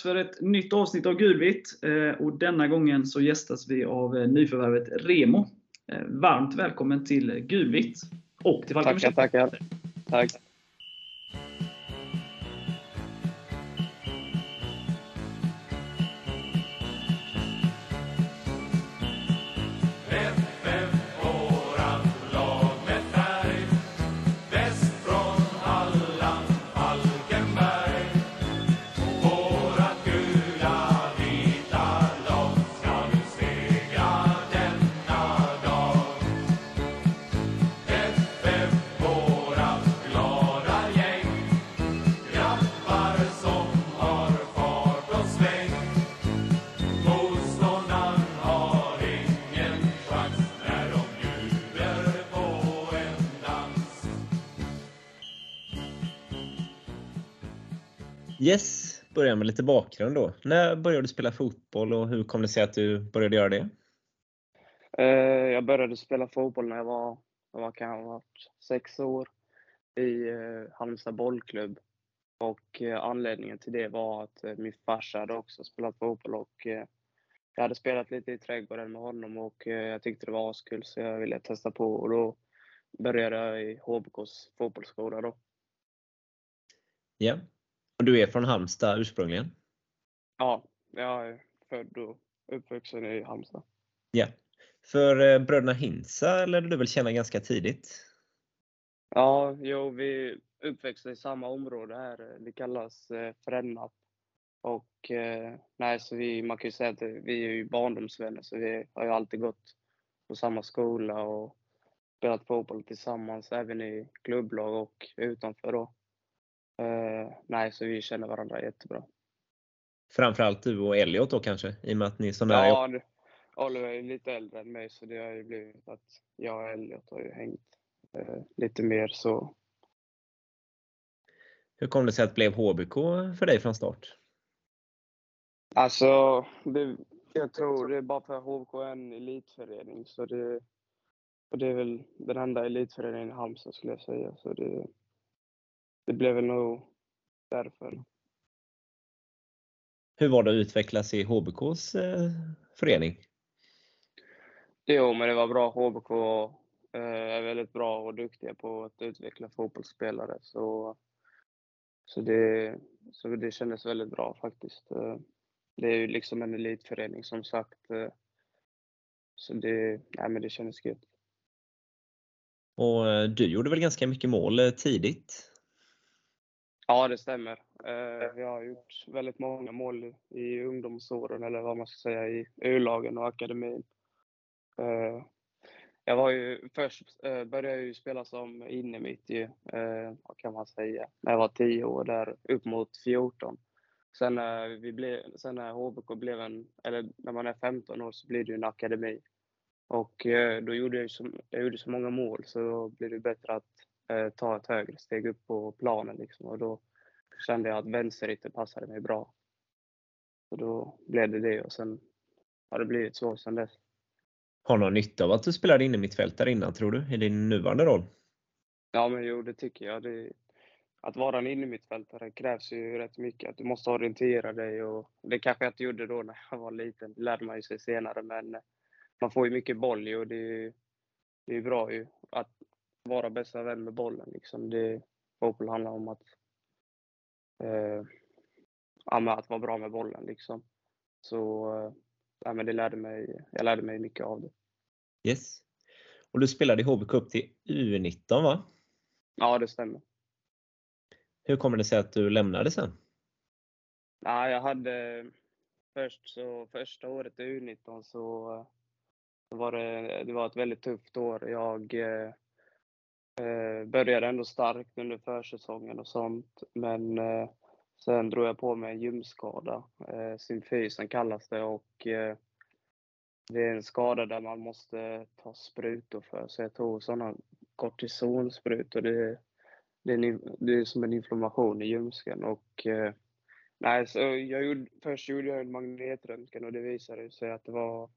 dags för ett nytt avsnitt av Gulvitt. Eh, och denna gången så gästas vi av eh, nyförvärvet Remo. Eh, varmt välkommen till Gulvitt. Och till Falkenberg. Tackar, tackar. Tack. Yes, börjar med lite bakgrund då. När började du spela fotboll och hur kom det sig att du började göra det? Eh, jag började spela fotboll när jag var, vad kan jag ha varit, sex år i eh, Halmstad bollklubb. Och eh, anledningen till det var att min farsa hade också spelat fotboll och jag hade spelat lite i trädgården med honom och jag tyckte det var askul så jag ville testa på och då började jag i HBKs fotbollsskola då. Ja, och du är från Halmstad ursprungligen? Ja, jag är född och uppvuxen i Halmstad. Ja. För eh, bröderna Hinsa lärde du väl känna ganska tidigt? Ja, jo, vi uppväxte i samma område här. Det kallas eh, Frännarp. Och eh, nej, så vi, man kan ju säga att vi är ju barndomsvänner, så vi har ju alltid gått på samma skola och spelat fotboll tillsammans, även i klubblag och utanför då. Uh, nej, så vi känner varandra jättebra. Framförallt du och Elliot då kanske? I och med att ni är så nära? Ja, Oliver är lite äldre än mig så det har ju blivit att jag och Elliot har ju hängt uh, lite mer så. Hur kom det sig att det blev HBK för dig från start? Alltså, det, jag tror det är bara för att HBK är en elitförening så det, och det är väl den enda elitföreningen i Halmstad skulle jag säga. Så det, det blev väl nog därför. Hur var det att utvecklas i HBKs eh, förening? Jo, men det var bra. HBK eh, är väldigt bra och duktiga på att utveckla fotbollsspelare. Så, så, det, så det kändes väldigt bra faktiskt. Eh, det är ju liksom en elitförening som sagt. Eh, så det, nej, men det kändes gött. Och eh, du gjorde väl ganska mycket mål tidigt? Ja, det stämmer. Eh, vi har gjort väldigt många mål i ungdomsåren, eller vad man ska säga, i U-lagen och akademin. Eh, jag var ju, först eh, började jag ju spela som innermitt ju, vad kan man säga, när jag var 10 år, där upp mot 14. Sen när, vi blev, sen när HBK blev en, eller när man är 15 år så blir det ju en akademi. Och då gjorde jag, så, jag gjorde så många mål så då blir det bättre att eh, ta ett högre steg upp på planen. Liksom. Och då kände jag att vänsterytter passade mig bra. Så då blev det det och sen har det blivit så sen dess. Har du någon nytta av att du spelade inne mittfältare innan tror du, i din nuvarande roll? Ja, men jo, det tycker jag. Det, att vara en innermittfältare krävs ju rätt mycket. Att du måste orientera dig och det kanske jag inte gjorde då när jag var liten. Det lärde man ju sig senare, men man får ju mycket boll ju och det, det är bra ju att vara bästa vän med bollen. Liksom. Det, fotboll handlar om att, eh, att vara bra med bollen. Liksom. Så eh, men det lärde mig, jag lärde mig mycket av det. Yes. Och du spelade i HBK upp till U19 va? Ja, det stämmer. Hur kommer det sig att du lämnade sen? Ja, jag hade först så första året i U19 så var det, det var ett väldigt tufft år. Jag eh, Eh, började ändå starkt under försäsongen och sånt, men eh, sen drog jag på mig en ljumskada. Eh, symfysen kallas det och eh, det är en skada där man måste ta sprutor för. Så jag tog sådana kortisonsprutor. Det, det, är, det är som en inflammation i ljumsken och eh, nej, så jag gjorde, först gjorde jag en magnetröntgen och det visade sig att det var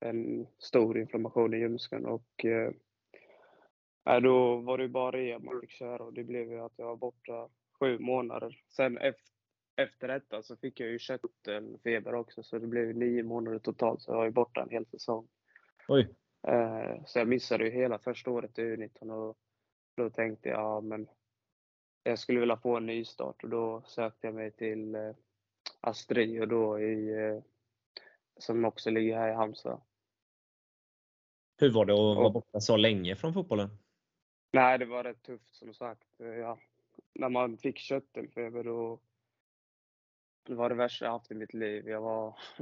en stor inflammation i ljumsken och eh, Nej, då var det bara rehab man fick köra och det blev ju att jag var borta sju månader. Sen efter, efter detta så fick jag ju köttelfeber också så det blev nio månader totalt så jag var ju borta en hel säsong. Oj. Eh, så jag missade ju hela första året i U19 och då tänkte jag, ja men jag skulle vilja få en nystart och då sökte jag mig till eh, Astrio då i, eh, som också ligger här i Halmstad. Hur var det att vara Och- borta så länge från fotbollen? Nej, det var rätt tufft som sagt. Eh, Ja, när man fick köttelfeber då det var det värsta jag haft i mitt liv. Jag, var,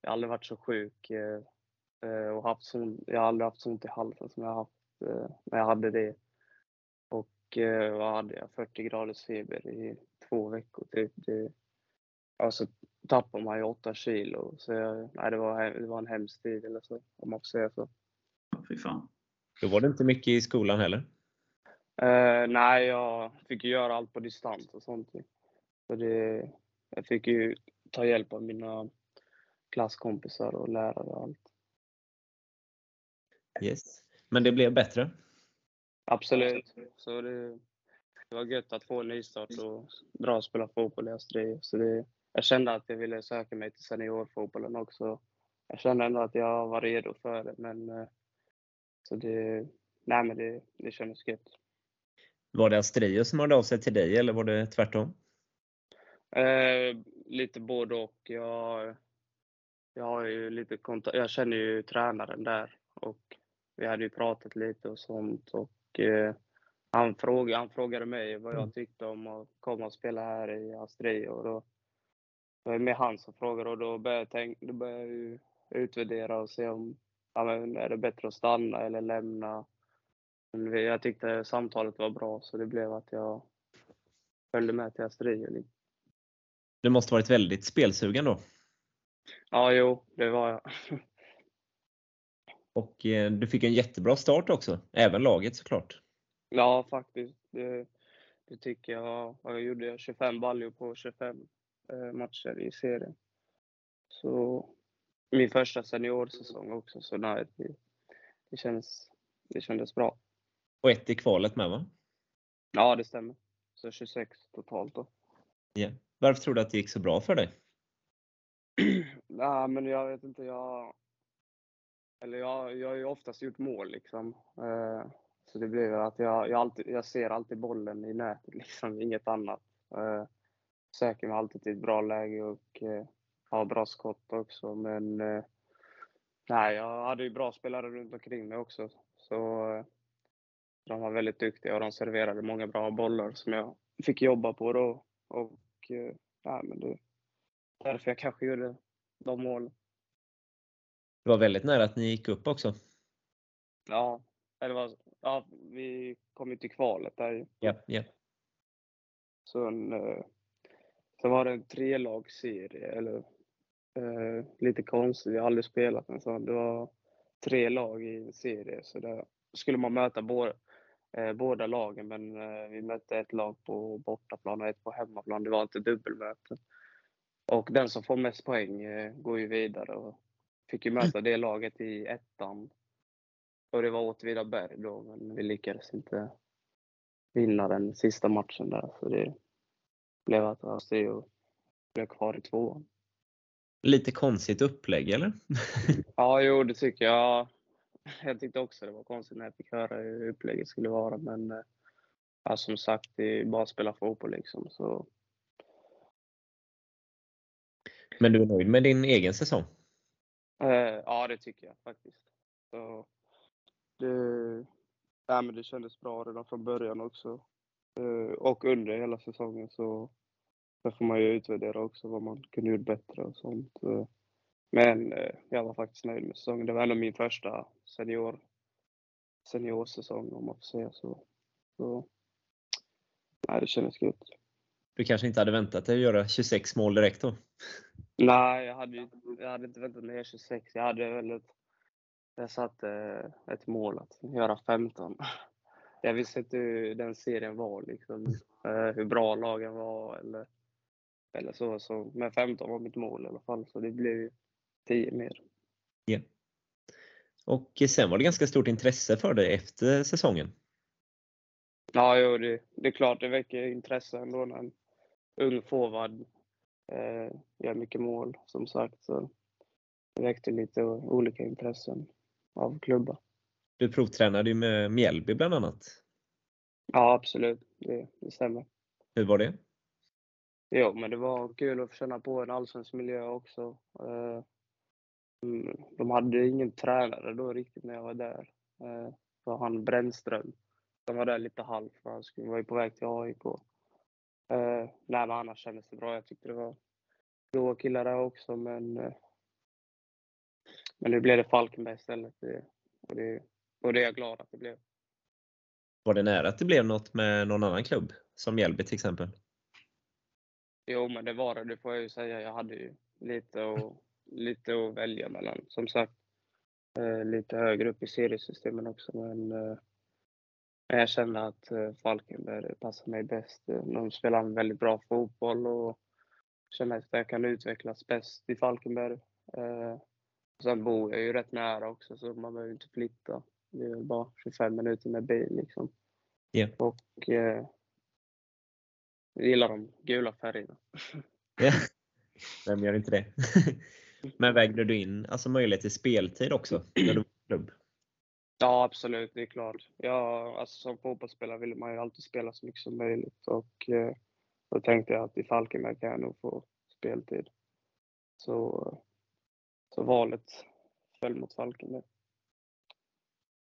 jag har aldrig varit så sjuk eh, eh, och haft så, jag har aldrig haft så ont i halsen som jag har haft när jag hade det. Och vad hade jag? 40 graders feber i två veckor typ. Det, alltså tappar man ju 8 kilo. Så jag, nej, det, var, det var en hemsk tid eller så, om man får säga så. Ja, Fy fan. Då var det inte mycket i skolan heller. Eh, nej, jag fick ju göra allt på distans och sånt. Så det, jag fick ju ta hjälp av mina klasskompisar och lärare och allt. Yes. Men det blev bättre. Absolut. Så det, det var gött att få en nystart och dra och spela fotboll i Astrid. Så det, jag kände att jag ville söka mig till seniorfotbollen också. Jag kände ändå att jag var redo för det, men eh, så det, nej men det, det kändes gött. Var det Astrio som hörde av sig till dig eller var det tvärtom? Eh, lite både och. Jag, jag, har ju lite kontakt, jag känner ju tränaren där och vi hade ju pratat lite och sånt. Och, eh, han, frågade, han frågade mig vad jag tyckte om att komma och spela här i Astrid. Och då, det var med han som frågade och då började jag, tänk, då började jag utvärdera och se om ja, men är det bättre att stanna eller lämna. Jag tyckte samtalet var bra så det blev att jag följde med till Astrid. Du måste varit väldigt spelsugen då. Ja, jo, det var jag. Och eh, du fick en jättebra start också. Även laget såklart. Ja, faktiskt. Det, det tycker jag. Jag gjorde 25 baljor på 25 eh, matcher i serien. Så min första seniorsäsong också, så nej, det, det, känns, det kändes bra. Och ett i kvalet med va? Ja, det stämmer. Så 26 totalt då. Ja. Varför tror du att det gick så bra för dig? Nej, men jag vet inte, jag... Eller jag, jag har ju oftast gjort mål liksom. Eh, så det blir att jag, jag, alltid, jag ser alltid bollen i nätet liksom, inget annat. Eh, söker mig alltid till ett bra läge och eh, har bra skott också. Men eh, nej, jag hade ju bra spelare runt omkring mig också. Så de var väldigt duktiga och de serverade många bra bollar som jag fick jobba på då. Och eh, nej, men det därför jag kanske gjorde de målen. Det var väldigt nära att ni gick upp också. Ja, eller vad, ja, vi kom ju till kvalet där. Ja, ja. Så, en, eh, så var det en trelagsserie, eller eh, lite konstigt, jag har aldrig spelat en sån. Det var tre lag i en serie, så där skulle man möta båda, eh, båda lagen, men eh, vi mötte ett lag på bortaplan och ett på hemmaplan. Det var inte dubbelmöte. Och den som får mest poäng eh, går ju vidare och fick ju möta det laget i ettan. Och det var Åtvidaberg då, men vi lyckades inte vinna den sista matchen där. Så det blev att Astrio blev kvar i tvåan. Lite konstigt upplägg eller? Ja, jo, det tycker jag. Jag tyckte också det var konstigt när jag fick höra hur upplägget skulle vara, men eh, ja, som sagt, det är bara att spela fotboll liksom. Så Men du är nöjd med din egen säsong? Eh, ja, det tycker jag faktiskt. Så det, ja, men det kändes bra redan från början också. Eh, och under hela säsongen så där får man ju utvärdera också vad man kunde gjort bättre och sånt. Men eh, jag var faktiskt nöjd med säsongen. Det var ändå min första senior, seniorsäsong om man får säga så. så nej, det kändes gött. Du kanske inte hade väntat dig att göra 26 mål direkt då? Nej, jag hade, jag hade inte väntat mig 26. Jag hade väl ett, jag satte eh, ett mål att göra 15. Jag visste inte hur den serien var, liksom, eh, hur bra lagen var eller, eller så, så. Men 15 var mitt mål i alla fall, så det blev 10 mer. Ja. Och sen var det ganska stort intresse för dig efter säsongen. Ja, jo, det, det är klart det väcker intresse ändå när en ung forward Eh, gör mycket mål som sagt. Så det väckte lite olika intressen av klubbar. Du provtränade ju med Mjällby bland annat. Ja, absolut. Det, det stämmer. Hur var det? Jo, men det var kul att få känna på en allsvensk miljö också. Eh, de hade ingen tränare då riktigt när jag var där. Eh, var han Brännström som var där lite halvt, för han skulle- var ju på väg till AIK. Eh, nej, men annars kändes det bra. Jag tyckte det var goa killar där också, men eh, men nu blev det Falkenberg istället. Och, det, och det är jag glad att det blev. Var det nära att det blev något med någon annan klubb? Som Mjällby till exempel? Jo, men det var det. Det får jag ju säga. Jag hade ju lite att, lite att välja mellan. Som sagt, eh, lite högre upp i seriesystemen också. Men eh, jag kände att eh, Falkenberg passar mig bäst. De spelar en väldigt bra fotboll och känner att jag kan utvecklas bäst i Falkenberg. Sen bor jag ju rätt nära också, så man behöver inte flytta. Det är bara 25 minuter med bil liksom. Ja. Och eh, jag gillar de gula färgerna. Ja. Vem gör inte det? Men vägde du in alltså möjlighet till speltid också när du var klubb? Ja, absolut. Det är klart. Ja, alltså, som fotbollsspelare vill man ju alltid spela så mycket som möjligt. Och eh, då tänkte jag att i Falkenberg kan jag nog få speltid. Så, så valet föll mot Falkenberg.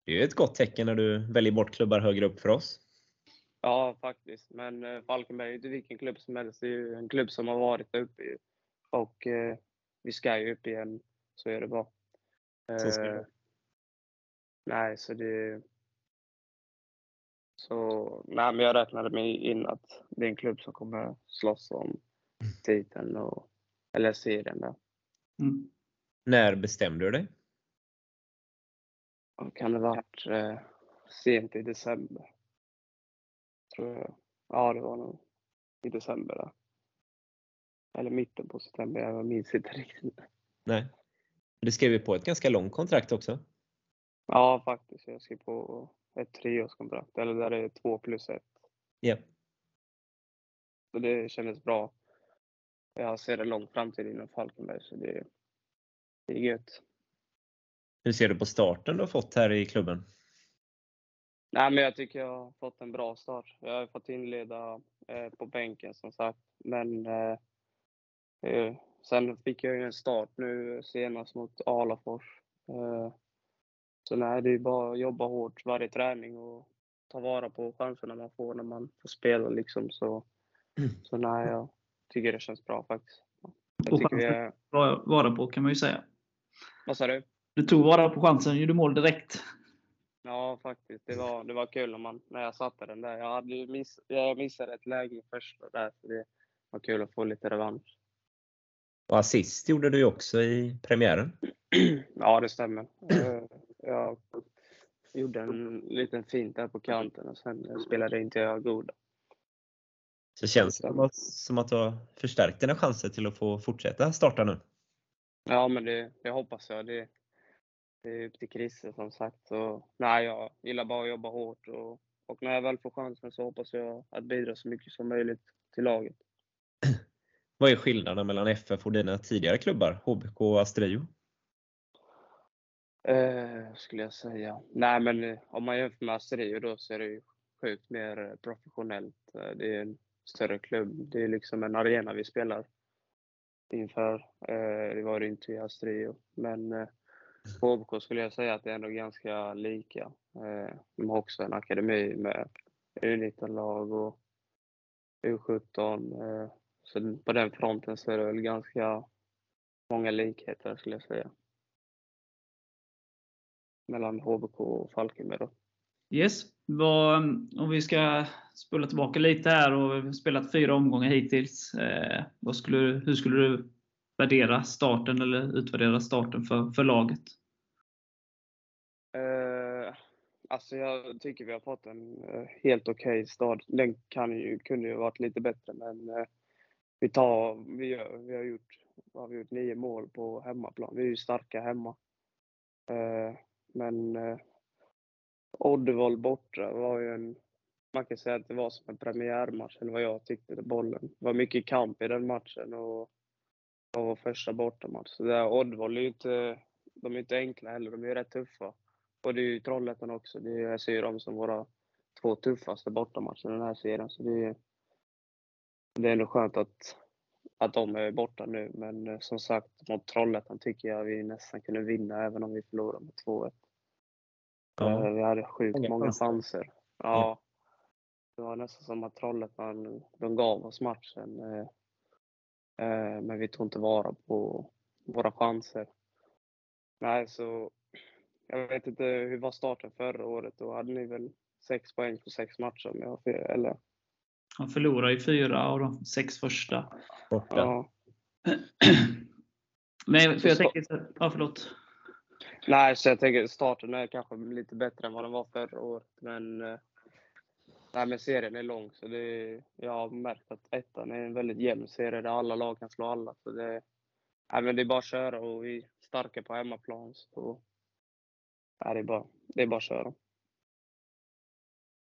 Det är ju ett gott tecken när du väljer bort klubbar högre upp för oss. Ja, faktiskt. Men eh, Falkenberg är ju inte vilken klubb som helst. Det är ju en klubb som har varit där uppe. Och eh, vi ska ju upp igen. Så är det bara. Så ska det Eh, vara. nej, så det... Så, nej, men jag räknade mig in att det är en klubb som kommer slåss om titeln och, eller serien där. Mm. När bestämde du dig? Kan det varit eh, sent i december? Tror jag. Ja, det var nog i december där. Eller mitten på september, jag minns inte riktigt. Nej. Du skrev ju på ett ganska långt kontrakt också. Ja, faktiskt. Jag skrev på ett treårskontrakt, eller där det är två plus ett. Ja. Så det kändes bra. Jag ser en lång framtid inom Falkenberg, så det, det är gött. Hur ser du på starten du har fått här i klubben? Nej, men jag tycker jag har fått en bra start. Jag har fått inleda eh, på bänken som sagt, men eh, sen fick jag ju en start nu senast mot Alafors. Eh, så nej, det är bara att jobba hårt varje träning och ta vara på chanserna man får när man får spela liksom. Så, så nej, jag tycker det känns bra faktiskt. Jag Och tycker vi är, bra vara på kan man ju säga. vad sa du? Du tog vara på chansen, gjorde mål direkt. Ja, faktiskt. Det var, det var kul när, man, när jag satte den där. Jag, hade miss, jag missade ett läge i första där, så det var kul att få lite revansch. Och assist gjorde du ju också i premiären. Ja, det stämmer. Eh, Jag gjorde en liten fint där på kanten och sen spelade inte jag god. Så känns det som att- som att du har förstärkt dina chanser till att få fortsätta starta nu. Ja, men det, det hoppas jag. Det, det är upp till Chrisse som sagt. Så, nej, jag gillar bara att jobba hårt och, och när jag väl får chansen så hoppas jag att bidra så mycket som möjligt till laget. Vad är skillnaden mellan FF och dina tidigare klubbar, HBK och Astrio? Eh, skulle jag säga. Nej, men eh, om man jämför med Astrio då så är det ju sjukt mer eh, professionellt. Eh, det är en större klubb. Det är liksom en arena vi spelar inför. Eh, det var det inte i Astrio. Men eh, på HBK skulle jag säga att det är ändå ganska lika. Eh, de har också en akademi med U19-lag och U17. Så på den fronten så är det väl ganska många likheter skulle jag säga mellan HBK och Falkenberg. Då. Yes. Vad, om vi ska spola tillbaka lite här och vi har spelat fyra omgångar hittills. Eh, vad skulle, hur skulle du värdera starten eller utvärdera starten för, för laget? Eh, alltså jag tycker vi har fått en eh, helt okej start. Den kan ju, kunde ju varit lite bättre men eh, vi, tar, vi, gör, vi har gjort, har vi gjort nio mål på hemmaplan. Vi är ju starka hemma. Eh, men eh, Oddevall borta var ju en man kan säga att det var som en premiärmatch, eller vad jag tyckte, bollen. Det var mycket kamp i den matchen och, och vår första bortamatch. Så där, Oddevall är ju inte, de är inte enkla heller, de är ju rätt tuffa. Och det är ju Trollhättan också. Det är, jag ser dem som våra två tuffaste bortamatcher i den här serien. Så det är, det är ändå skönt att, att de är borta nu. Men eh, som sagt, mot Trollhättan tycker jag vi nästan kunde vinna även om vi förlorade med 2-1. Ja. Eh, Vi hade sjukt Många många chanser. Ja. Det var nästan som att Trollhättan, de gav oss matchen. eh, Men vi tog inte vara på våra chanser. Nej, så jag vet inte, hur var starten förra året? Då hade ni väl sex poäng på sex matcher om jag har fel, eller? De förlorade ju fyra av de sex första. Borta. Ja. Men för jag tänker, ja förlåt. Nej, så jag tänker starten är kanske lite bättre än vad den var förra året. Men, eh, nej, men serien är lång, så det jag har märkt att ettan är en väldigt jämn serie där alla lag kan slå alla. Så det, nej, men det är bara att köra och vi är starka på hemmaplan. Så, nej, det, är bara, det är bara att köra.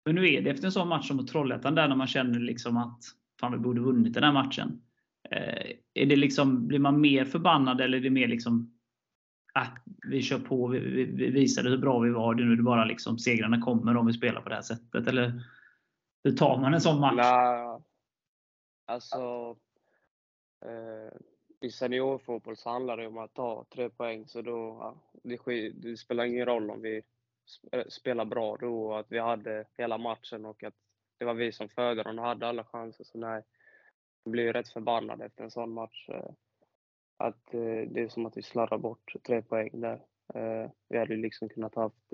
Men nu är det efter en sån match som mot Trollhättan där när man känner liksom att fan vi borde vunnit den här matchen. Eh, är det liksom, blir man mer förbannad eller är det mer liksom att vi kör på, vi, vi, vi visade hur bra vi var, det är nu det bara liksom segrarna kommer om vi spelar på det här sättet? Eller hur tar man en sån match? Nej, alltså eh, i seniorfotboll så handlar det om att ta tre poäng. Så då, ja, det, det spelar ingen roll om vi sp- spelar bra då och att vi hade hela matchen och att det var vi som födde den och hade alla chanser. Så nej, jag blir ju rätt förbannad efter en sån match. Eh, att eh, det är som att vi slarvar bort tre poäng där. Eh, vi hade ju liksom kunnat haft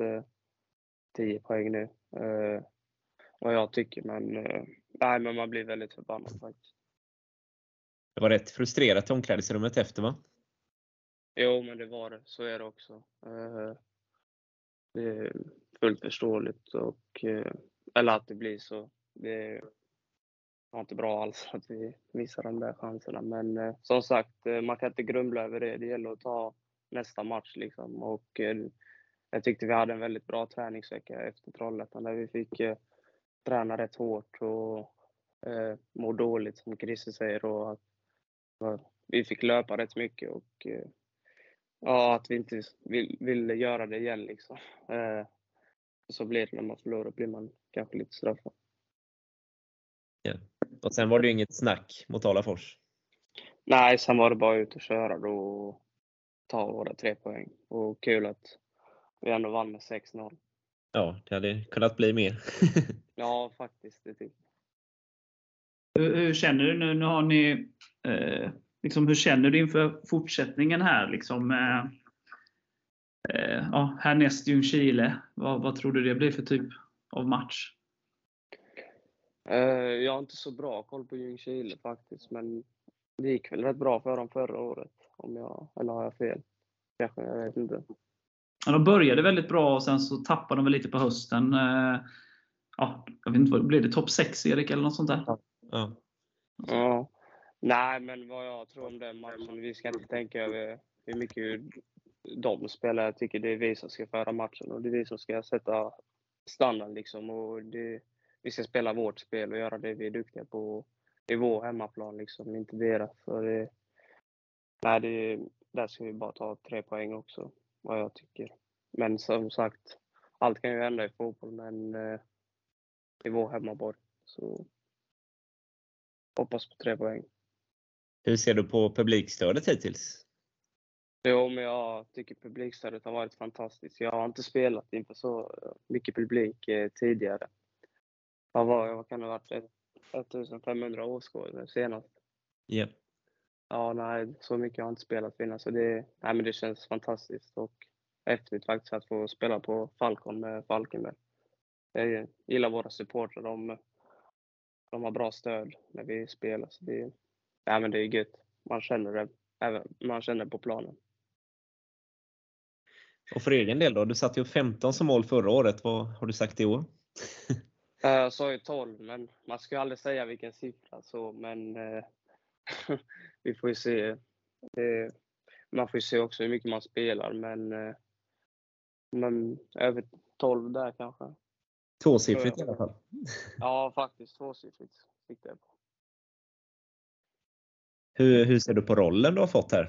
tio poäng nu. Vad jag tycker, men nej, men man blir väldigt förbannad faktiskt. Det var rätt frustrerat i omklädningsrummet efter va? Jo, men det var det. Så är det också. Det är fullt förståeligt och eh, eller att det blir så. Det var inte bra alls att vi missar de där chanserna. Men eh, som sagt, man kan inte grumla över det. Det gäller att ta nästa match liksom. Och jag tyckte vi hade en väldigt bra träningsvecka efter Trollhättan där vi fick träna rätt hårt och eh, må dåligt som Christer säger. Och att, vi fick löpa rätt mycket och ja, att vi inte vill, ville göra det igen liksom. Eh, så blir det när man förlorar, blir man kanske lite straffad. Och sen var det ju inget snack mot Alafors. Nej, sen var det bara ut och köra då och ta våra tre poäng. Och kul att vi ändå vann med 6-0. Ja, det hade kunnat bli mer. Ja, faktiskt. Det tycker Hur, hur känner du nu? Nu har ni, eh, liksom, hur känner du inför fortsättningen här? Liksom, eh, eh, ja, härnäst Ljungskile. Vad, vad tror du det blir för typ av match? jag. Eh, jag har inte så bra koll på Ljungskile faktiskt, men det gick väl rätt bra för dem förra året. Om jag, eller har jag fel? Kanske, jag vet inte. Ja, de började väldigt bra och sen så tappade de väl lite på hösten. Eh, ja, jag vet inte, vad blev det? Topp 6 Erik eller något sånt där? Ja. Ja. Nej, men vad jag tror om den matchen, vi ska inte tänka över hur mycket de spelar. Jag tycker det är vi som ska föra matchen och det är vi som ska sätta standard liksom. Och det, vi ska spela vårt spel och göra det vi är duktiga på i vår hemmaplan liksom, inte deras. Så det, nej, det, där ska vi bara ta tre poäng också, vad jag tycker. Men som sagt, allt kan ju hända i fotboll, men eh, i vår hemmaborg. Så hoppas på tre poäng. Hur ser du på publikstödet hittills? Jo, men jag tycker publikstödet har varit fantastiskt. Jag har inte spelat inför så mycket publik eh, tidigare. Vad, var, vad kan det ha varit? Ett- 1500 åskådare senast. Ja. Ja, nej, så mycket har jag inte spelat innan. Så det, nej, men det känns fantastiskt och häftigt faktiskt att få spela på Falcon med Falkenberg. Jag gillar våra supportrar. De, de har bra stöd när vi spelar. Så det, ja, men det är gött. Man känner det, även, man känner på planen. Och för egen del då? Du satte ju 15 som mål förra året. Vad har du sagt i år? Eh, Jag sa ju 12, men man ska ju aldrig säga vilken siffra så, men eh, vi får ju se. Man får ju se också hur mycket man spelar, men, eh, men över 12 där kanske. Tvåsiffrigt i alla fall. Ja, faktiskt tvåsiffrigt siktar jag på. Hur, hur ser du på rollen du har fått här?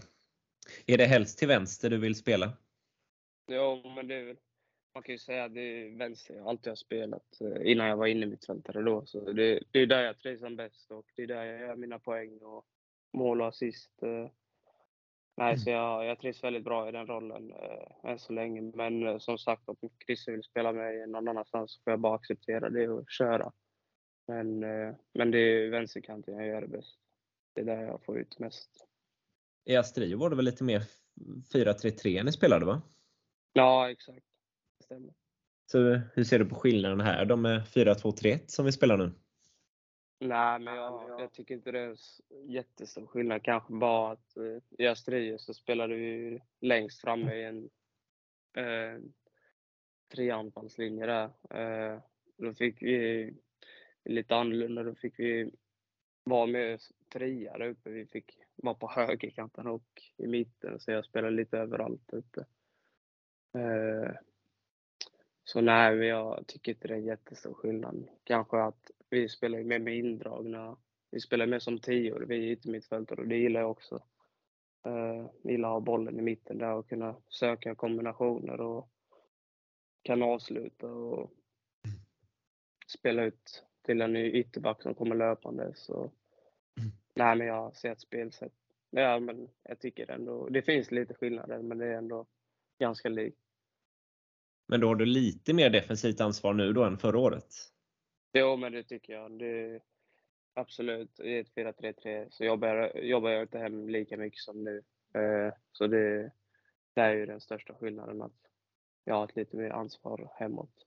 Är det helst till vänster du vill spela? Ja, men det är väl, man kan ju säga att det är vänster jag alltid har spelat eh, innan jag var inne i mittfältare då. Så det, det är där jag trivs som bäst och det är där jag gör mina poäng och mål och assist. Eh. Nej, mm. så jag, jag trivs väldigt bra i den rollen eh, än så länge. Men eh, som sagt, om Christer vill spela mig någon annanstans så får jag bara acceptera det och köra. Men, eh, men det är vänsterkanten jag gör det bäst. Det är där jag får ut mest. I Astrio var det väl lite mer 4-3-3 ni spelade va? Ja, exakt. Det stämmer. Så hur ser du på skillnaden här då med 4-2-3-1 som vi spelar nu? Nej, men jag, jag tycker inte det är jättestor skillnad. Kanske bara att eh, i Astrid så spelade vi längst framme i en eh, treanfallslinje där. Eh, då fick vi lite annorlunda. Då fick vi vara med trea där uppe. Vi fick vara på högerkanten och i mitten, så jag spelade lite överallt där uppe. Eh, så nej, jag tycker inte det är jättestor skillnad. Kanske att vi spelar mer med indragna. Vi spelar mer som tior, vi är yttermittfältare och det gillar jag också. Uh, gillar att ha bollen i mitten där och kunna söka kombinationer och kan avsluta och spela ut till en ny ytterback som kommer löpande. Så, nej, men jag ser ett spelsätt. Ja, men jag tycker ändå, det finns lite skillnader, men det är ändå ganska likt. Men då har du lite mer defensivt ansvar nu då än förra året? Jo, men det tycker jag. Det, absolut, i ett 4-3-3 så jobbar jag, jobbar jag inte hem lika mycket som nu. Eh, så det, det är ju den största skillnaden, att jag har ett lite mer ansvar hemåt.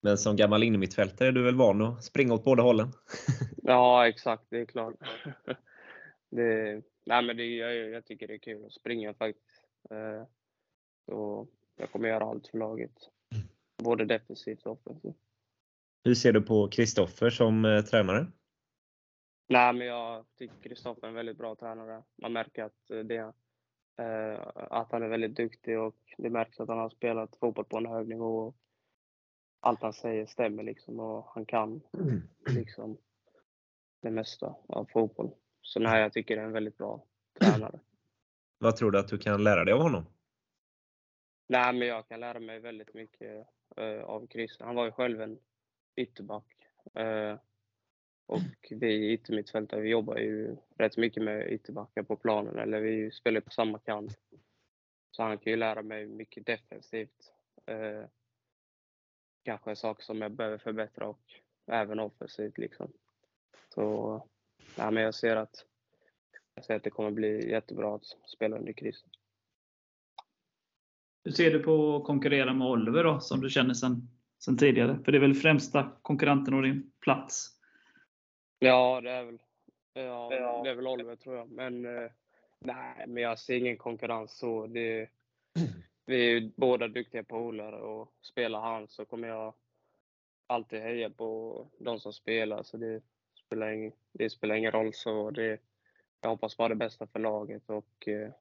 Men som gammal innermittfältare är du väl van att springa åt båda hållen? Ja, exakt, det är klart. det, nej, men det, jag, jag tycker det är kul att springa faktiskt. Eh, så jag kommer göra allt för laget, både defensivt och offensivt. Hur ser du på Kristoffer som eh, tränare? Nej, men jag tycker Kristoffer är en väldigt bra tränare. Man märker att, eh, det, eh, att han är väldigt duktig och det märks att han har spelat fotboll på en hög nivå. Och allt han säger stämmer liksom och han kan liksom det mesta av fotboll. Så nej, jag tycker det är en väldigt bra tränare. Vad tror du att du kan lära dig av honom? Nej, men jag kan lära mig väldigt mycket eh, av Chris. Han var ju själv en ytterback. Eh, och vi yttermittfältare, vi jobbar ju rätt mycket med ytterbackar på planen, eller vi spelar på samma kant. Så han kan ju lära mig mycket defensivt. Eh, kanske saker som jag behöver förbättra och även offensivt liksom. Så, nej, men jag ser att jag ser att det kommer bli jättebra att spela under Chris. Hur ser du på att konkurrera med Oliver då, som du känner sedan sen tidigare? För det är väl främsta konkurrenten och din plats? Ja, det är väl, ja, det är väl Oliver tror jag. Men eh, nej, men jag ser ingen konkurrens så. Det, vi är ju båda duktiga polare och spelar han så kommer jag alltid heja på de som spelar. Så det spelar ingen, det spelar ingen roll. så det, Jag hoppas bara det bästa för laget och eh,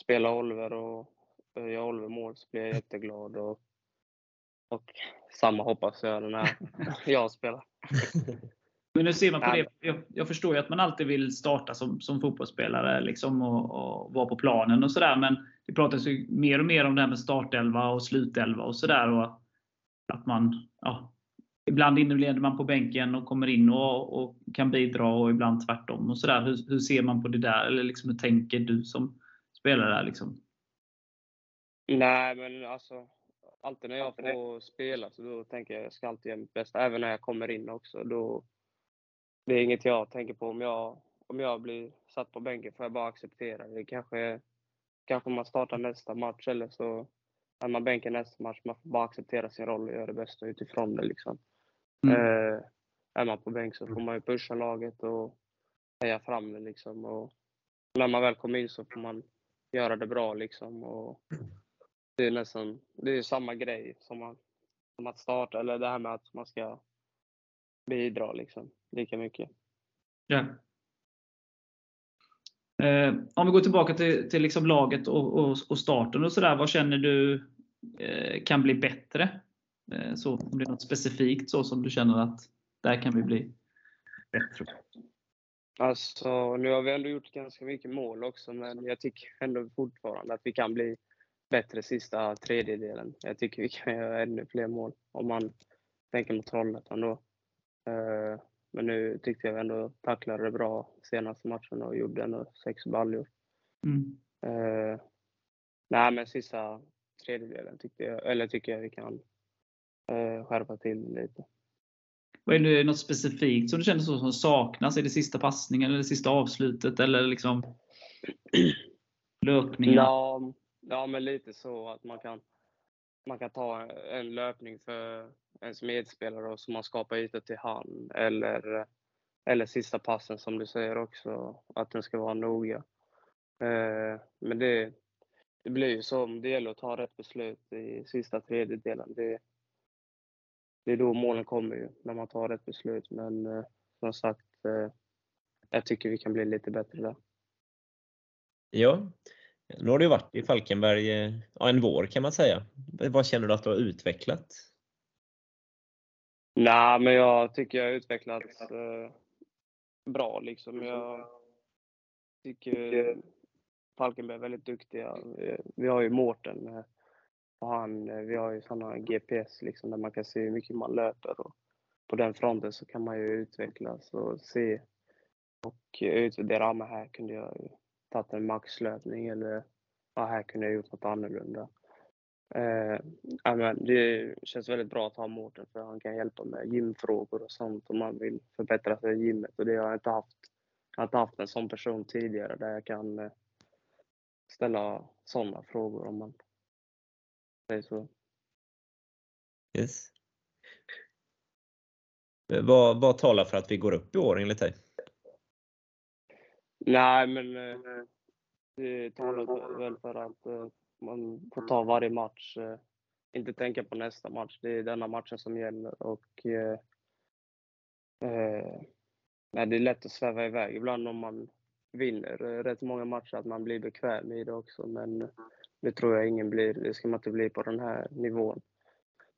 spela Oliver och gör Oliver mål så blir jag jätteglad. Och, och samma hoppas jag när jag spelar. Men hur ser man på det? Jag, jag förstår ju att man alltid vill starta som, som fotbollsspelare liksom, och, och vara på planen och sådär. Men det pratas ju mer och mer om det här med startelva och slutelva och sådär. och Att man, ja, ibland inleder man på bänken och kommer in och, och kan bidra och ibland tvärtom. och sådär. Hur, hur ser man på det där? Eller liksom, hur tänker du som spelare? där, Liksom? Nej, men alltså alltid när jag får spela så då tänker jag jag ska alltid göra mitt bästa. Även när jag kommer in också. Då, det är inget jag tänker på. Om jag, om jag blir satt på bänken får jag bara acceptera det. Kanske, kanske man startar nästa match eller så är man bänken nästa match. Man får bara acceptera sin roll och göra det bästa utifrån det. Liksom. Mm. Eh, är man på bänk så får man ju pusha laget och heja fram det. Liksom. Och när man väl kommer in så får man göra det bra. Liksom. Och det är nästan det är samma grej som, man, som att starta, eller det här med att man ska bidra liksom, lika mycket. Ja. Eh, om vi går tillbaka till, till liksom laget och, och, och starten och sådär. Vad känner du eh, kan bli bättre Eh, så, om det är något specifikt så som du känner att där kan vi bli bättre? Alltså, nu har vi ändå gjort ganska mycket mål också, men jag tycker ändå fortfarande att vi kan bli bättre sista tredjedelen. Jag tycker vi kan göra ännu fler mål om man tänker mot Trollhättan då. Eh, men nu tyckte jag ändå tacklade det bra senaste matchen och gjorde ändå sex baljor. Mm. Eh, nej, men sista tredjedelen tyckte jag, eller tycker jag vi kan eh, skärpa till lite. Vad är det något specifikt som du känner så som saknas? Är det sista passningen eller det sista avslutet eller liksom löpningar? Ja, ja, men lite så att man kan, man kan ta en löpning för ens medspelare och så man skapar ytor till han eller, eller sista passen som du säger också, att den ska vara noga. Eh, men det, det blir ju så, det gäller att ta rätt beslut i sista tredjedelen. Det, det är då målen kommer ju, när man tar rätt beslut. Men eh, som sagt, eh, jag tycker vi kan bli lite bättre där. Ja, nu har du varit i Falkenberg eh, ja, en vår kan man säga. Vad känner du att du har utvecklat? Nej, men jag tycker jag har utvecklats eh, bra liksom. Jag tycker Falkenberg är väldigt duktiga. Vi har ju Mårten eh, och han, eh, vi har ju sådana GPS liksom där man kan se hur mycket man löper och på den fronten så kan man ju utvecklas och se och utvärdera, men här kunde jag ju tagit en maxlöpning eller ja, här kunde jag gjort något annorlunda. Eh, men det känns väldigt bra att ha Mårten för han kan hjälpa med gymfrågor och sånt om man vill förbättra sig i gymmet och det har jag inte haft. Jag har inte haft en sån person tidigare där jag kan eh, ställa sådana frågor om man säger så. Yes. Eh, vad, vad talar för att vi går upp i år enligt dig? Nej, men eh, det talar väl för att eh, man får ta varje match. Eh, inte tänka på nästa match. Det är denna matchen som gäller och eh, eh, nej, det är lätt att sväva iväg ibland om man vinner rätt många matcher, att man blir bekväm i det också. Men det tror jag ingen blir. Det ska man inte bli på den här nivån.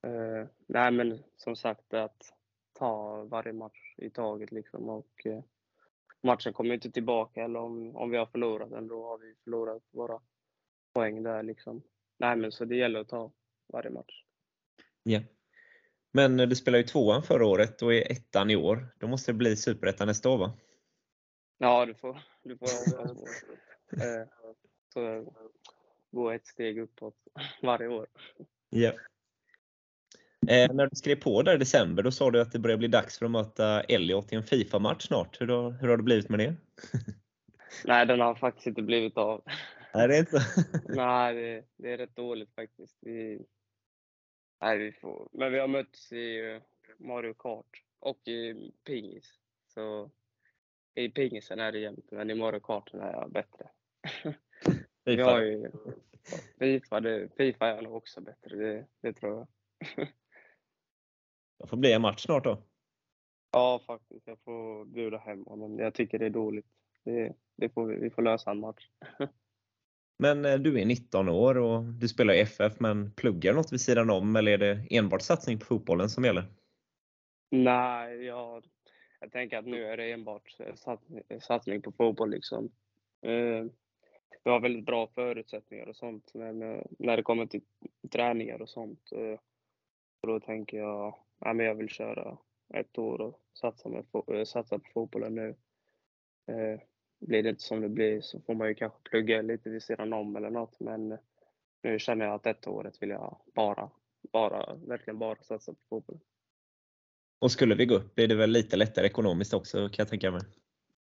Eh, nej, men som sagt att ta varje match i taget liksom och eh, matchen kommer inte tillbaka eller om, om vi har förlorat den, då har vi förlorat våra poäng där liksom. Nej, men så det gäller att ta varje match. Ja. Men du spelade ju tvåan förra året och är ettan i år. Då måste det bli superettan nästa år va? Ja, du får, du får. Eh, så gå ett steg uppåt varje år. Ja. Eh, när du skrev på där i december, då sa du att det börjar bli dags för att möta Elliot i en Fifa-match snart. Hur, då, hur har det blivit med det? Nej, den har faktiskt inte blivit av. Nej, det är inte Nej, det, det, är rätt dåligt faktiskt. Vi, nej, vi får, men vi har mötts i Mario Kart och i pingis. Så i pingisen är det jämnt, men i Mario Kart är jag bättre. Vi har ju Fifa, det, Fifa är nog också bättre, det, det tror jag. Det får bli en match snart då. Ja, faktiskt. Jag får bjuda hem honom. Jag tycker det är dåligt. Det, det får vi, vi får lösa en match. Men eh, du är 19 år och du spelar i FF, men pluggar något vid sidan om eller är det enbart satsning på fotbollen som gäller? Nej, jag, jag tänker att nu är det enbart satsning på fotboll. Liksom. Eh, vi har väldigt bra förutsättningar och sånt men när det kommer till träningar och sånt. Eh, då tänker jag att jag vill köra ett år och satsa, med, satsa på fotbollen nu. Blir det inte som det blir så får man ju kanske plugga lite vid sidan om eller något. Men nu känner jag att detta året vill jag bara, bara, verkligen bara satsa på fotboll. Och skulle vi gå upp blir det väl lite lättare ekonomiskt också kan jag tänka mig?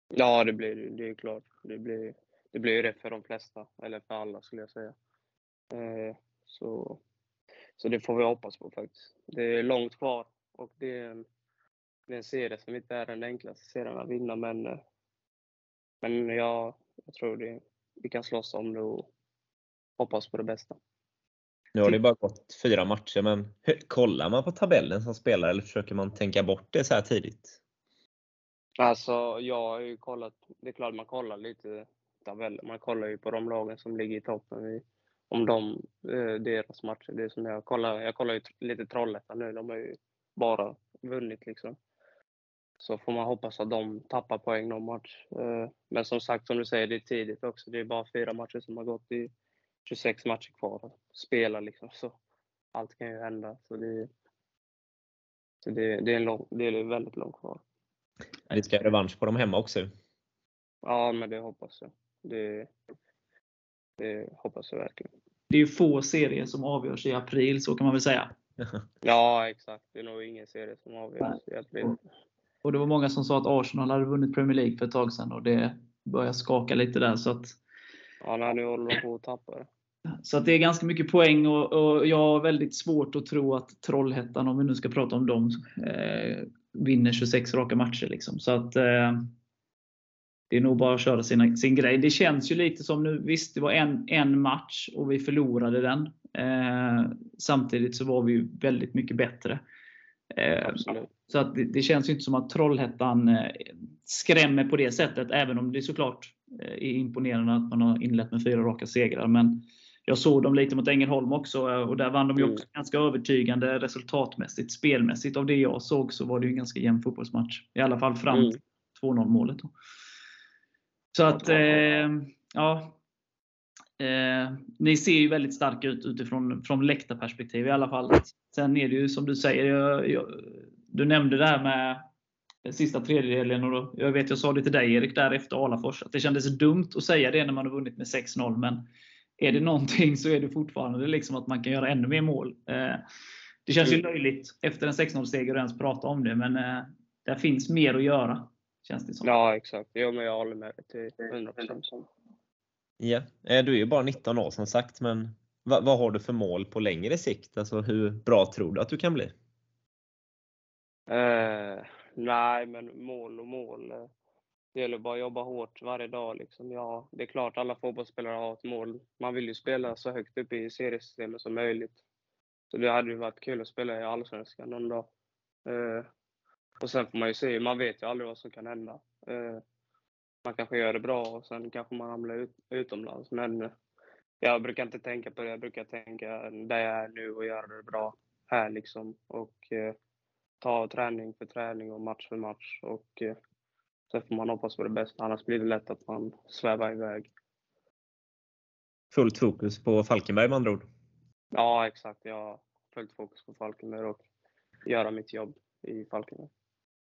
Ja, det blir det. är klart. Det blir, det blir ju det för de flesta, eller för alla skulle jag säga. Eh, så, så det får vi hoppas på faktiskt. Det är långt kvar och det är en, det är en serie som inte är den enklaste serien att vinna men eh, men jag, jag tror det, vi kan slåss om det och hoppas på det bästa. Nu har det bara gått fyra matcher, men kollar man på tabellen som spelare eller försöker man tänka bort det så här tidigt? Alltså, jag har ju kollat. Det är klart man kollar lite tabellen. Man kollar ju på de lagen som ligger i toppen. Vi om de, eh, deras matcher. Det är som jag kollar, jag kollar ju lite Trollhättan nu, de har ju bara vunnit liksom. Så får man hoppas att de tappar poäng någon match. Eh, men som sagt, som du säger, det är tidigt också. Det är bara fyra matcher som har gått. Är 26 matcher kvar att spela liksom. Så allt kan ju hända. Så det, så det, det, är, en lång, det är väldigt långt kvar. Ni ska ha revansch på dem hemma också? Ja, men det hoppas jag. Det, det hoppas jag verkligen. Det är ju få serier som avgörs i april, så kan man väl säga. ja, exakt. Det är nog ingen serie som avgörs i april. Och det var många som sa att Arsenal hade vunnit Premier League för ett tag sedan och det börjar skaka lite där. Så att, ja, nej, nu håller de på att tappa det. Så att det är ganska mycket poäng och, och, jag har väldigt svårt att tro att Trollhättan, om vi nu ska prata om dem, eh, vinner 26 raka matcher. Liksom. Så att eh, det är nog bara att köra sina, sin grej. Det känns ju lite som nu, visst det var en, en match och vi förlorade den. Eh, samtidigt så var vi väldigt mycket bättre. Eh, så att det, det, känns inte som att Trollhättan eh, skrämmer på det sättet, även om det såklart eh, är imponerande att man har inlett med fyra raka segrar. Men jag såg dem lite mot Ängelholm också och där vann de ju mm. också mm. ganska övertygande resultatmässigt. Spelmässigt av det jag såg så var det ju en ganska jämn fotbollsmatch. I alla fall fram mm. till 2-0 målet. Så att, eh, ja. Eh, ni ser ju väldigt starka ut utifrån från läktarperspektiv i alla fall. Sen är det ju som du säger, jag, jag, du nämnde det här med sista tredjedelen. Och då, jag vet, jag sa det till dig Erik, där efter Alafors, att det kändes dumt att säga det när man har vunnit med 6-0. Men är det någonting så är det fortfarande liksom att man kan göra ännu mer mål. Eh, det känns ju mm. löjligt efter en 6-0-seger att ens prata om det, men eh, det finns mer att göra. Känns det som. Ja, exakt. Jo, men jag håller med till 100%. Ja, eh, du är ju bara 19 år som sagt, men vad, vad har du för mål på längre sikt? Alltså hur bra tror du att du kan bli? Uh, nej, men mål och mål. Det gäller bara att jobba hårt varje dag. Liksom. Ja, det är klart alla fotbollsspelare har ett mål. Man vill ju spela så högt upp i seriesystemet som möjligt. Så det hade ju varit kul att spela i Allsvenskan någon dag. Uh, och sen får man ju se, man vet ju aldrig vad som kan hända. Uh, man kanske gör det bra och sen kanske man hamnar ut, utomlands. Men jag brukar inte tänka på det. Jag brukar tänka där jag är nu och göra det bra här liksom. Och uh, ta träning för träning och match för match. Och Sen får man hoppas på det bästa, annars blir det lätt att man svävar iväg. Fullt fokus på Falkenberg med andra ord? Ja, exakt. Jag har fullt fokus på Falkenberg och göra mitt jobb i Falkenberg.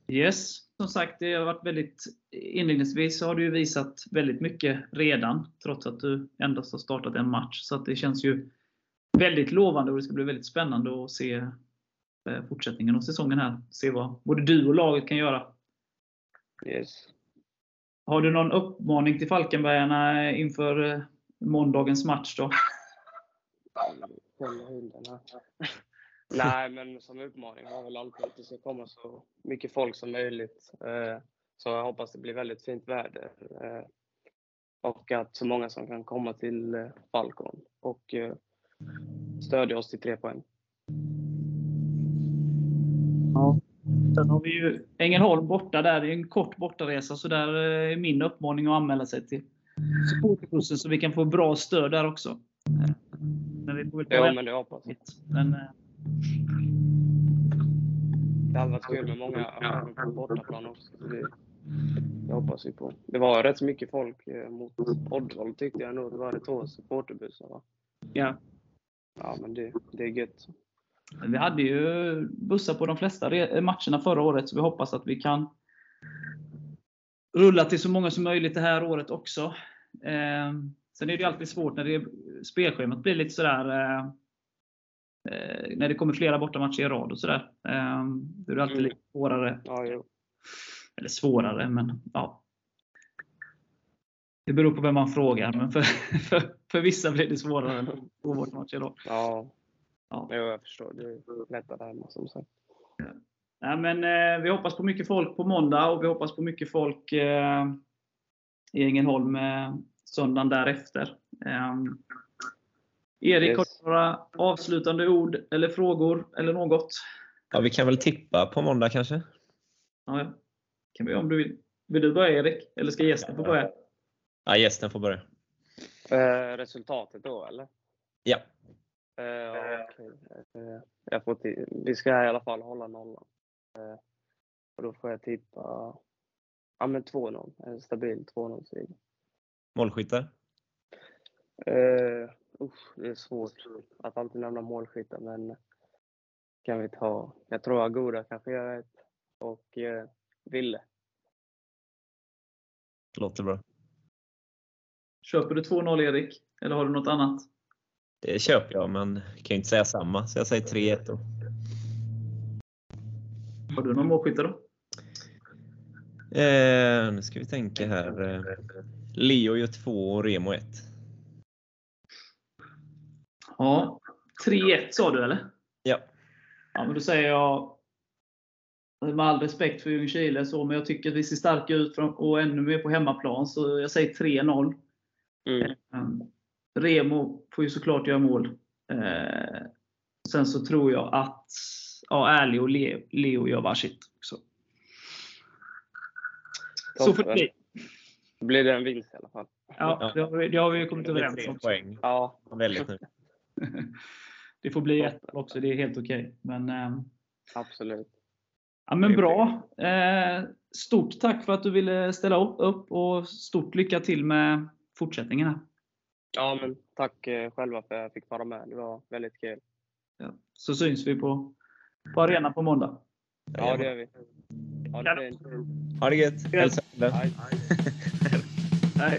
Yes, som sagt, det har varit väldigt, inledningsvis har du visat väldigt mycket redan, trots att du endast har startat en match. Så det känns ju väldigt lovande och det ska bli väldigt spännande att se eh, fortsättningen av säsongen här. Se vad både du och laget kan göra Yes. Har du någon uppmaning till Falkenbergarna inför eh, måndagens match då? Nej, men som uppmaning har jag väl alltid att det ska komma så mycket folk som möjligt. Eh, så jag hoppas det blir väldigt fint väder. Eh, och att så många som kan komma till Falcon och stödja oss till tre poäng. Ja. Sen har vi ju Ängelholm borta där. Det är en kort bortaresa, så där är min uppmaning att anmäla sig till supporterbussen så vi kan få bra stöd där också. Men vi får väl ja, men det hoppas jag. Det hade varit kul med många på bortaplan också. Det, det hoppas vi på. Det var rätt mycket folk eh, mot Oddvall tyckte jag nog. Det var det två supporterbussar va? Ja. Ja, men det, det är gött. Vi hade ju bussar på de flesta matcherna förra året, så vi hoppas att vi kan rulla till så många som möjligt det här året också. Eh, sen är det alltid svårt när det, spelschemat blir lite sådär eh, eh, när det kommer flera bortamatcher i rad och sådär. Eh, det är alltid lite svårare. Ja, Eller svårare, men ja. Det beror på vem man frågar, men för, för, för vissa blir det svårare än två bortamatcher i rad. Ja. Ja. Jo, jag förstår. Det är lättare hemma som sagt. Ja, men, eh, vi hoppas på mycket folk på måndag och vi hoppas på mycket folk eh, i Ängelholm eh, söndagen därefter. Eh, Erik, yes. har du några avslutande ord eller frågor eller något? Ja, vi kan väl tippa på måndag kanske? Ja, kan vi om du vill. Vill du börja Erik? Eller ska gästen få börja? Ja, gästen får börja. Eh, resultatet då eller? Ja. Eh, okej. Eh, jag får vi ska i alla fall hålla nollan. Eh, och då får jag tippa ja, men 2-0. En stabil 2-0-seger. Målskyttar? Usch, det är svårt att alltid nämna målskyttar, men kan vi ta... Jag tror Agoda kanske gör ett och eh, Ville. Låter bra. Köper du 2-0 Erik? Eller har du något annat? Det köper jag, men kan ju inte säga samma. Så jag säger 3-1 då. Har du någon målskytte då? Eh, nu ska vi tänka här. Eh, Leo gör 2 och Remo 1. Ja. 3-1 sa du eller? Ja. Ja, men då säger jag, med all respekt för Ljungskile, så, men jag tycker att vi ser starka ut från- och ännu mer på hemmaplan, så jag säger 3-0. Mm. Um, Remo får ju såklart göra mål. Eh, sen så tror jag att ja, Ärlig och Leo, Leo gör varsitt också. Så får det bli. Då blir det en vinst i alla fall. Ja, det har vi, det har vi kommit överens om. poäng. Ja, Väldigt. Det får bli ett också, det är helt okej. Men, ehm, absolut. ja, men bra. Eh, stort tack för att du ville ställa upp- upp och stort lycka till med fortsättningen. Här. Ja, men tack eh, själva för att jag fick vara med. Det var väldigt kul. Ja, så syns vi på, på arenan på måndag. Ja, det gör vi. Ha det. Ha det gött! Hälsa. Hej.